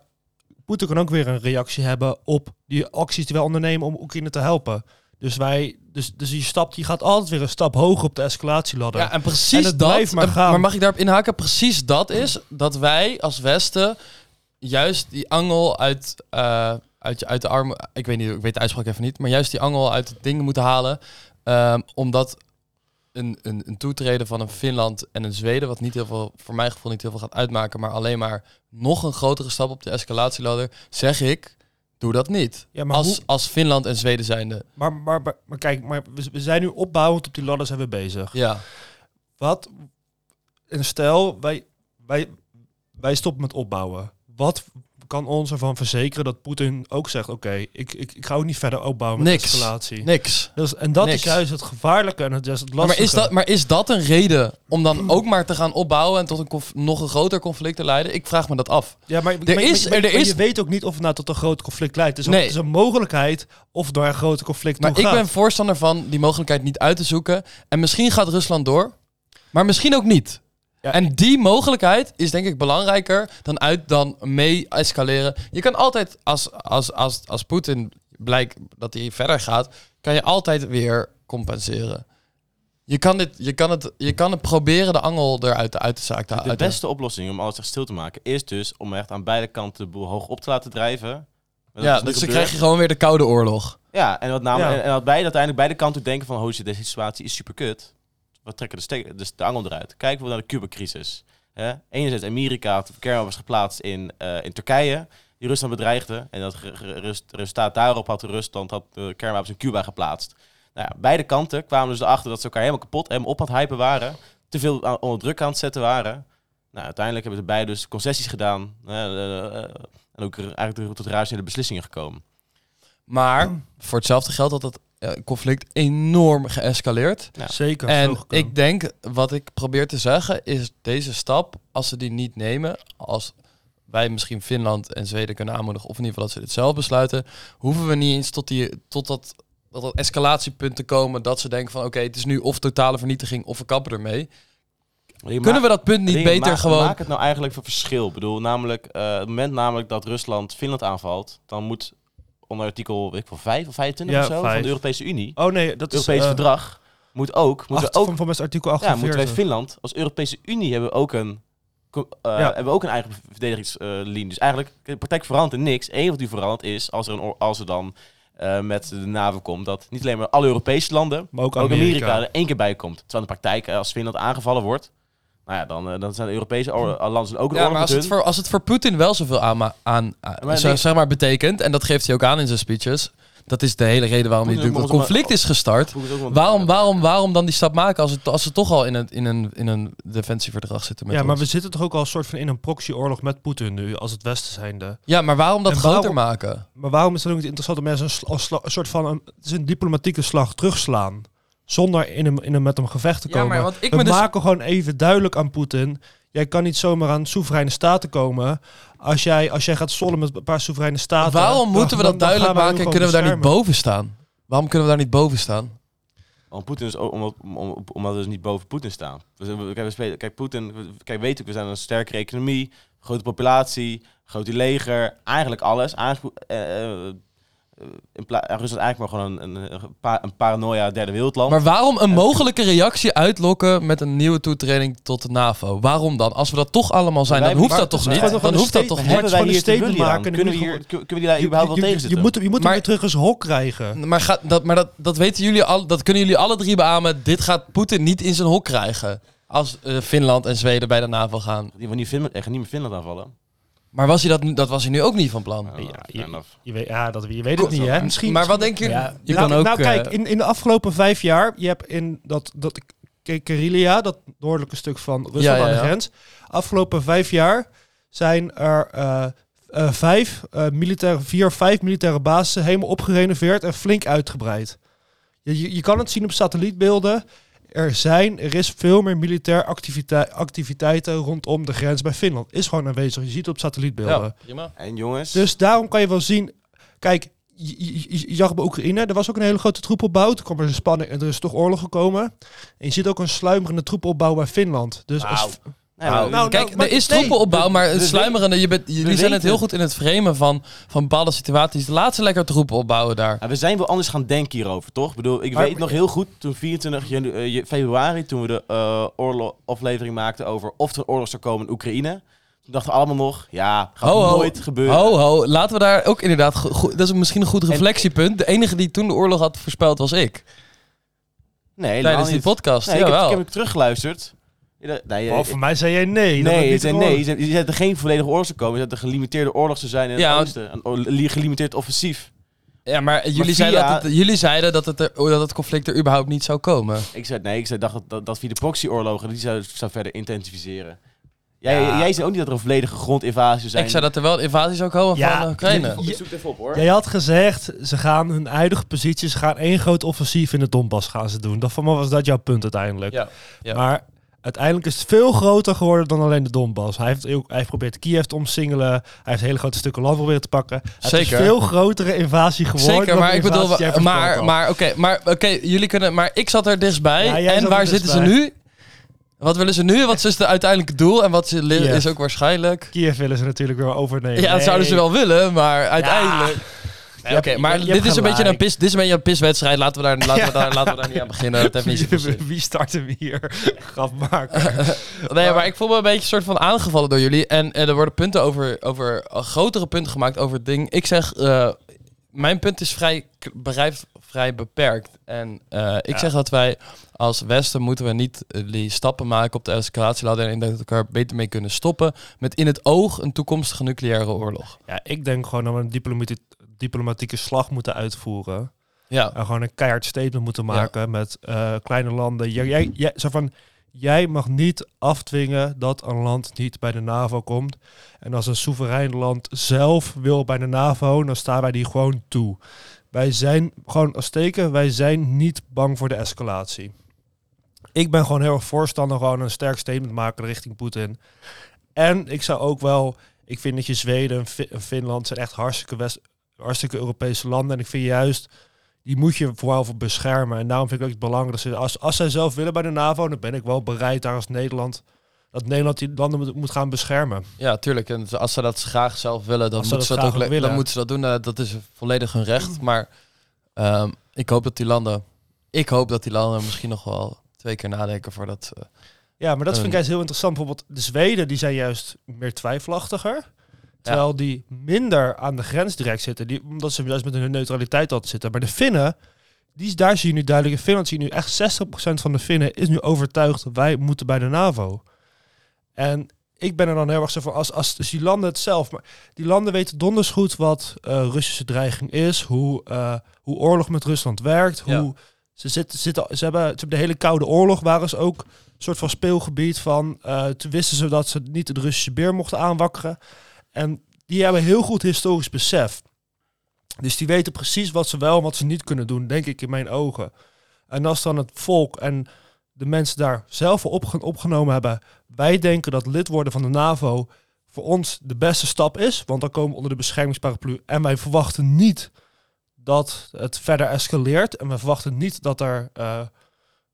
Poetin kan ook weer een reactie hebben op die acties die wij ondernemen om Oekraïne te helpen. Dus wij, dus, dus die stap die gaat altijd weer een stap hoger op de escalatieladder. Ja, en precies En het dat. blijft maar gaan. mag ik daarop inhaken? Precies dat is dat wij als Westen juist die angel uit, eh, uit, uit de armen. Ik weet niet, ik weet de uitspraak even niet. Maar juist die angel uit het ding moeten halen. ehm, omdat een, een, een toetreden van een Finland en een Zweden, wat niet heel veel, voor mijn gevoel niet heel veel gaat uitmaken, maar alleen maar nog een grotere stap op de escalatieladder, zeg ik. Doe dat niet. Ja, maar als, hoe- als Finland en Zweden zijnde. Maar, maar, maar, maar kijk, maar we, we zijn nu opbouwend op die ladder zijn we bezig. Ja. Wat, en stel, wij, wij, wij stoppen met opbouwen. Wat kan ons ervan verzekeren dat Poetin ook zegt, oké, ik, ik, ik ga ook niet verder opbouwen met Niks. escalatie. Niks. Dus, en dat Niks. is juist het gevaarlijke en het is het Maar lastige. is, dat, maar is dat een reden om dan ook maar te gaan opbouwen en tot een nog een groter conflict te leiden? Ik vraag me dat af. ja, maar, er maar- is- maar- er maar is- je weet ook niet of het nou tot een groot conflict leidt. Is, Nee. een, het is een mogelijkheid of door een groot conflict Maar ik gaat. ben voorstander van die mogelijkheid niet uit te zoeken. En misschien gaat Rusland door, maar misschien ook niet. Ja, en die mogelijkheid is denk ik belangrijker dan uit dan mee escaleren. Je kan altijd, als, als, als, als Poetin blijkt dat hij verder gaat, kan je altijd weer compenseren. Je kan, dit, je, kan het, je kan het proberen de angel eruit uit de zaak te De halen. beste oplossing om alles echt stil te maken is dus om echt aan beide kanten de boel hoog op te laten drijven. Dat Ja, dus dan krijg je gewoon weer de Koude Oorlog. Ja, en wat namelijk, Ja. en, en dat beide uiteindelijk beide kanten denken van, oh shit, deze situatie is super kut. We trekken de, steek, dus de angel eruit. Kijken we naar de Cuba-crisis. Hè? Enerzijds Amerika had kernwapens geplaatst in, eh, in Turkije, die Rusland bedreigde. En dat resultaat daarop had Rusland had de kernwapens in Cuba geplaatst. Nou ja, beide kanten kwamen dus erachter dat ze elkaar helemaal kapot, helemaal op aan het hypen waren. Te veel onder druk aan het zetten waren. Nou, uiteindelijk hebben ze beide dus concessies gedaan. eh, en ook eigenlijk tot rationele beslissingen gekomen. Maar voor hetzelfde geld had eh, conflict enorm geëscaleerd. Ja. Zeker. En ik denk, wat ik probeer te zeggen, is deze stap, als ze die niet nemen, als wij misschien Finland en Zweden kunnen aanmoedigen, of in ieder geval dat ze dit zelf besluiten, hoeven we niet eens tot, die, tot dat, dat, dat escalatiepunt te komen dat ze denken van oké, het is nu of totale vernietiging of we kappen ermee. Kunnen we dat punt niet beter gewoon... Maak het nou eigenlijk voor verschil. Ik bedoel, namelijk, eh, het moment namelijk dat Rusland Finland aanvalt, dan moet onder artikel weet ik wel, 5 of 25 Ja, of zo van de Europese Unie, Oh nee, dat is... Europese eh, verdrag, moet ook, moeten we ook, van, van best artikel ja, 48. moeten wij Finland als Europese Unie hebben we ook een, eh, Ja. hebben we ook een eigen verdedigingslinie. dus eigenlijk, de praktijk verandert er niks. Eén wat die verandert is, als er, een, als er dan eh, met de NAVO komt, dat niet alleen maar alle Europese landen, Maar ook ook Amerika. Amerika er één keer bij komt. Terwijl in de praktijk, als Finland aangevallen wordt, nou ja, dan, eh, dan zijn de Europese oor- landen ook een Ja, maar als het, hun. voor, als het voor Poetin wel zoveel aan, aan, aan Maar zo- nee. zeg maar betekent, en dat geeft hij ook aan in zijn speeches, dat is de hele reden waarom hij Poetin een conflict is gestart. Waarom, waarom, waarom dan die stap maken als, het, als ze toch al in een, in een, in een defensieverdrag zitten met Ja, maar ons? we zitten toch ook al een soort van in een proxyoorlog met Poetin nu, als het Westen zijnde. Ja, maar waarom dat En groter waarom- maken? Maar waarom is het ook niet interessant om mensen een, soort van een, het is een diplomatieke slag terugslaan? Zonder in een, in een met hem gevecht te Ja, komen. maar want ik we me dus... maken gewoon even duidelijk aan Poetin. Jij kan niet zomaar aan soevereine staten komen. Als jij, als jij gaat sollen met een paar soevereine staten. Waarom moeten we dat dan duidelijk maken en hem kunnen we daar niet boven staan? Waarom kunnen we daar niet boven staan? Want Poetin is ook, omdat, om- om- omdat we dus niet boven Poetin staan. We- kijk, we spelen, kijk, Poetin, kijk, weet ik, we zijn een sterkere economie, grote populatie, grote leger, eigenlijk alles. Eigenlijk, eh, eh, in Rusland is eigenlijk maar gewoon een, een, een, pa- een paranoia derde wereldland. Maar waarom een mogelijke reactie uitlokken met een nieuwe toetreding tot de NAVO? Waarom dan? Als we dat toch allemaal zijn, dan hoeft dat toch niet? Dan hoeft dat toch niet? hebben wij hier een te statement maken? maken en Kunnen we, hier, kunnen we die daar Je, überhaupt wel je, tegen je, zitten? moet, je moet hem Maar- weer terug zijn hok krijgen. Maar, gaat, dat, maar dat, dat weten jullie al, dat kunnen jullie alle drie beamen. Dit gaat Poetin niet in zijn hok krijgen. Als eh, Finland en Zweden bij de NAVO gaan. Die niet, Finland, echt niet meer Finland aanvallen. Maar was hij dat, nu- dat was hij nu ook niet van plan. Ja. Je weet, ja, dat, je weet het niet, hè? Misschien, Maar wat? Ja, Je nou, kan ook, nou, kijk, eh, in, in de afgelopen vijf jaar, je hebt in dat, dat Karelia, dat noordelijke stuk van Rusland Ja, ja, aan de grens, afgelopen vijf jaar zijn er eh, eh, vijf, eh, militaire, vier, vijf militaire bases helemaal opgerenoveerd en flink uitgebreid. Je, je, je kan het zien op satellietbeelden. Er zijn, er is veel meer militair activiteit, activiteiten rondom de grens bij Finland. Is gewoon aanwezig. Je ziet het op satellietbeelden. Ja, prima. En jongens, Dus daarom kan je wel zien. Kijk, je, je- je- je zag bij Oekraïne, er was ook een hele grote troepopbouw. Toen kwam er een spanning en er is toch oorlog gekomen. En je ziet ook een sluimerende troepopbouw bij Finland. Dus als, Nou, Nou, nou, kijk, maar- er is troepenopbouw, maar het sluimerende, je bent, jullie zijn het heel goed in het framen van, van bepaalde situaties. Laat ze lekker troepen opbouwen daar. Ja, we zijn wel anders gaan denken hierover, toch? Ik bedoel, ik Maar- weet nog heel goed, toen 24 janu- eh, februari, toen we de eh oorlog aflevering maakten over of er oorlog zou komen in Oekraïne. Toen dachten we allemaal nog, ja, gaat Ho, ho. nooit gebeuren. Ho, ho, laten we daar ook inderdaad... dat is misschien een goed reflectiepunt. De enige die toen de oorlog had voorspeld was ik. Nee, Tijdens die podcast, Nee, ik, heb, ik heb teruggeluisterd. Ja, Nee, Oh, voor mij zei jij nee. het Nee, je zei, nee, je dat er geen volledige oorlog zou komen. Je zei dat er een gelimiteerde oorlog zou zijn in het Ja, oosten. Een gelimiteerd offensief. Ja, maar jullie, via- zeiden dat het, jullie zeiden dat het, er, dat het conflict er überhaupt niet zou komen. Ik zei, nee, ik zei, dacht dat, dat, dat via de proxyoorlogen, die zou, zou verder intensiveren. Jij, Ja. jij zei ook niet dat er een volledige grondinvasie zou zijn. Ik zei dat er wel een invasie zou komen Ja, van Oekraïne. je- Ik zoek het even op, hoor. Jij had gezegd, ze gaan hun huidige positie, ze gaan één groot offensief in de Donbass gaan ze doen. Dat van mij was dat jouw punt uiteindelijk. Ja, ja. Maar uiteindelijk is het veel groter geworden dan alleen de Donbass. Hij heeft, ook- hij heeft geprobeerd Kiev te omsingelen. Hij heeft hele grote stukken land proberen te pakken. Het is een veel grotere invasie geworden. Zeker, maar ik bedoel, maar, maar oké, maar oké, jullie kunnen, maar ik zat er dichtbij. Ja, en waar zitten ze nu? Wat willen ze nu? Wat is het uiteindelijke doel? En wat is, ook waarschijnlijk? Kiev willen ze natuurlijk weer overnemen. Ja, dat zouden ze wel willen, maar uiteindelijk. Oké, maar je dit is een beetje een pis, dit is een beetje een piswedstrijd. Laten we daar, laten we daar, laten we daar niet aan beginnen. Dat heeft niet zoveel zin. Wie start hem hier? Grap maken. Nee, maar ik voel me een beetje soort van aangevallen door jullie. En eh, er worden punten over, over eh, grotere punten gemaakt over het ding. Ik zeg, eh, mijn punt is vrij, bereid, vrij beperkt. En eh, ik Ja. zeg dat wij als Westen moeten we niet die stappen maken op de escalatieladder. En ik denk dat we elkaar beter mee kunnen stoppen. Met in het oog een toekomstige nucleaire oorlog. Ja, ik denk gewoon dat we een diplomati- diplomatieke slag moeten uitvoeren. Ja, En gewoon een keihard statement moeten maken met eh, kleine landen. Jij, jij, jij, zo van, jij mag niet afdwingen dat een land niet bij de NAVO komt. En als een soeverein land zelf wil bij de NAVO, dan staan wij die gewoon toe. Wij zijn gewoon als teken, wij zijn niet bang voor de escalatie. Ik ben gewoon heel erg voorstander gewoon een sterk statement maken richting Poetin. En ik zou ook wel, ik vind dat je Zweden en Fi- en Finland zijn echt hartstikke, West, hartstikke Europese landen. En ik vind juist, die moet je vooral voor beschermen. En daarom vind ik ook het belangrijk dat ze, als, als zij zelf willen bij de NAVO, dan ben ik wel bereid daar als Nederland, dat Nederland die landen moet, moet gaan beschermen. ja, tuurlijk. En als ze dat graag zelf willen, dan moeten ze dat dat, ook, willen. dan moeten ze dat doen. Eh, dat is volledig hun recht. Maar ehm, ik hoop dat die landen... Ik hoop dat die landen misschien nog wel twee keer nadenken voordat... eh, Ja, maar dat vind ik juist heel interessant. Bijvoorbeeld de Zweden, die zijn juist meer twijfelachtiger. Terwijl die minder aan de grens direct zitten. Die, omdat ze juist met hun neutraliteit altijd zitten. Maar de Finnen, die, daar zie je nu duidelijk in Finland zie je nu echt 60% van de Finnen is nu overtuigd wij moeten bij de NAVO. En ik ben er dan heel erg zo voor als, als dus die landen het zelf. Maar die landen weten donders goed wat uh, Russische dreiging is, hoe, uh, hoe oorlog met Rusland werkt, hoe Ja. ze zitten, zitten, ze hebben, ze hebben de hele koude oorlog waren ze ook een soort van speelgebied van. eh toen wisten ze dat ze niet de Russische beer mochten aanwakkeren. En die hebben heel goed historisch besef. Dus die weten precies wat ze wel en wat ze niet kunnen doen, denk ik in mijn ogen. En als dan het volk en de mensen daar zelf opge- opgenomen hebben, wij denken dat lid worden van de NAVO voor ons de beste stap is, want dan komen we onder de beschermingsparaplu en wij verwachten niet dat het verder escaleert en we verwachten niet dat er eh,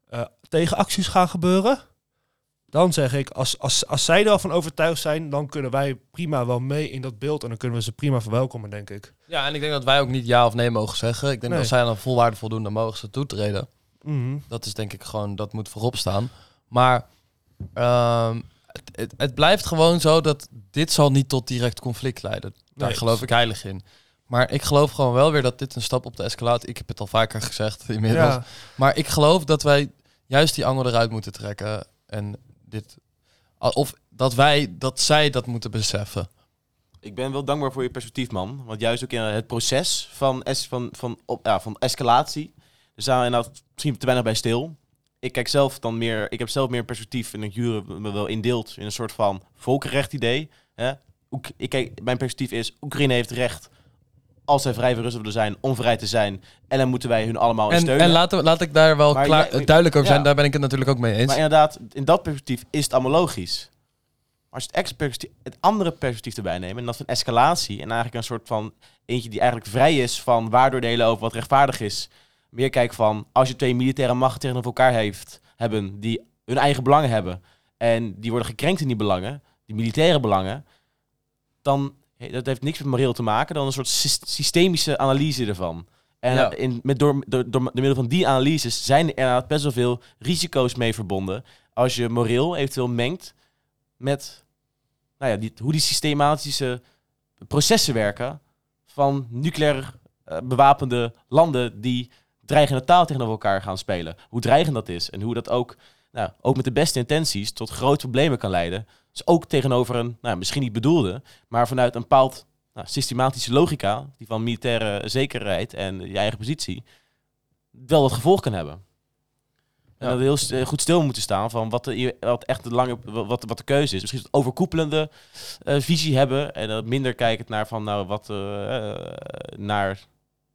eh, tegenacties gaan gebeuren. Dan zeg ik, als, als, als zij er al van overtuigd zijn, dan kunnen wij prima wel mee in dat beeld en dan kunnen we ze prima verwelkomen, denk ik. Ja, en ik denk dat wij ook niet ja of nee mogen zeggen. Ik denk Nee. dat als zij aan volwaarde voldoen, dan mogen ze toetreden. Mhm. Dat is denk ik gewoon, dat moet voorop staan. Maar ehm, het, het, het blijft gewoon zo dat dit zal niet tot direct conflict leiden. Daar Nee. geloof ik heilig in. Maar ik geloof gewoon wel weer dat dit een stap op de escalatie... Ik heb het al vaker gezegd inmiddels. Ja, Maar ik geloof dat wij juist die angel eruit moeten trekken. En dit... Of dat wij, dat zij dat moeten beseffen. Ik ben wel dankbaar voor je perspectief, man. Want juist ook in het proces van, es van, van, op, ja, van escalatie. Daar staan we misschien te weinig bij stil. Ik kijk zelf dan meer, ik heb zelf meer perspectief en ik Jure me wel indeelt in een soort van volkenrecht idee. Hè? Ik kijk, mijn perspectief is, Oekraïne heeft recht, als zij vrij Rusland willen zijn, om vrij te zijn. En dan moeten wij hun allemaal En, steunen. en laat, laat ik daar wel Maar klaar, jij- duidelijk over zijn. Ja. Daar ben ik het natuurlijk ook mee eens. Maar inderdaad, in dat perspectief is het allemaal logisch. Maar als je het, het andere perspectief erbij neemt, en dat van escalatie, en eigenlijk een soort van eentje die eigenlijk vrij is van waardoordelen over wat rechtvaardig is. Meer kijk van, als je twee militaire machten tegenover elkaar heeft, hebben, die hun eigen belangen hebben, en die worden gekrenkt in die belangen, die militaire belangen, dan dat heeft niks met moreel te maken, dan een soort sys- systemische analyse ervan. En Ja. in, met door, door, door middel van die analyses zijn er inderdaad best wel veel risico's mee verbonden. Als je moreel eventueel mengt met nou ja, die, hoe die systematische processen werken van nucleair eh, bewapende landen die dreigende taal tegenover elkaar gaan spelen. Hoe dreigend dat is en hoe dat ook, nou, ook met de beste intenties tot grote problemen kan leiden. Dus ook tegenover een, nou, misschien niet bedoelde, maar vanuit een bepaald nou, systematische logica, die van militaire zekerheid en je eigen positie, wel dat gevolg kan hebben. En Ja. dat we heel goed stil moeten staan van wat, de, wat echt de lange, wat, wat de keuze is. Misschien een overkoepelende eh, visie hebben en minder kijken naar van nou wat eh, eh, naar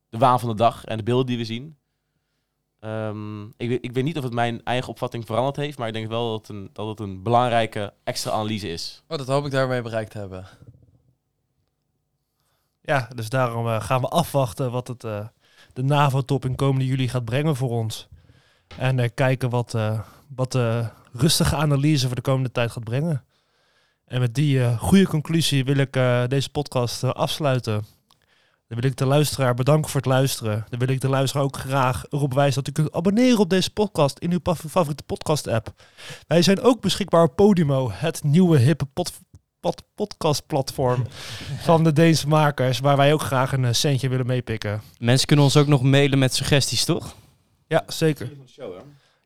de waan van de dag en de beelden die we zien. Ehm, ik, weet- ik weet niet of het mijn eigen opvatting veranderd heeft, maar ik denk wel dat het een, dat het een belangrijke extra analyse is. Oh, dat hoop ik daarmee bereikt te hebben. Ja, dus daarom eh, gaan we afwachten wat het, eh, de NAVO-top in komende juli gaat brengen voor ons. En eh, kijken wat, eh, wat de rustige analyse voor de komende tijd gaat brengen. En met die eh, goede conclusie wil ik eh, deze podcast afsluiten. Dan wil ik de luisteraar bedanken voor het luisteren. Dan wil ik de luisteraar ook graag erop wijzen dat u kunt abonneren op deze podcast in uw favoriete podcast-app. Wij zijn ook beschikbaar op Podimo, het nieuwe hippe pod, pod- podcastplatform van de Deense makers, waar wij ook graag een eh, centje willen meepikken. Mensen kunnen ons ook nog mailen met suggesties, toch? Ja, zeker.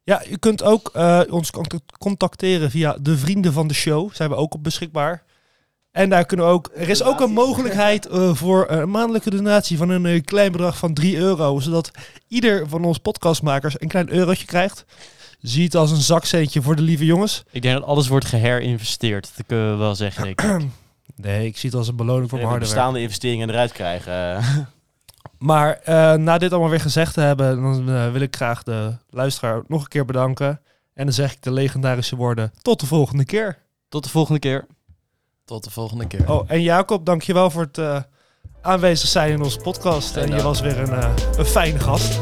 Ja, u kunt ook eh, ons contact- contacteren via de vrienden van de show. Zijn we ook op beschikbaar. En daar kunnen we ook. Er is ook een mogelijkheid eh, voor een maandelijke donatie van een eh, klein bedrag van 3 euro. Zodat ieder van ons podcastmakers een klein eurotje krijgt. Zie het als een zakcentje voor de lieve jongens. Ik denk dat alles wordt geherinvesteerd. Dat kunnen we wel zeggen. denk ik. Nee, ik zie het als een beloning voor mijn harde werk. bestaande investeringen eruit krijgen. Maar eh, na dit allemaal weer gezegd te hebben, dan wil ik graag de luisteraar nog een keer bedanken. En dan zeg ik de legendarische woorden: tot de volgende keer. Tot de volgende keer. Tot de volgende keer. Oh, en Jacob, dankjewel voor het eh, aanwezig zijn in onze podcast. En je was weer een, eh, een fijne gast.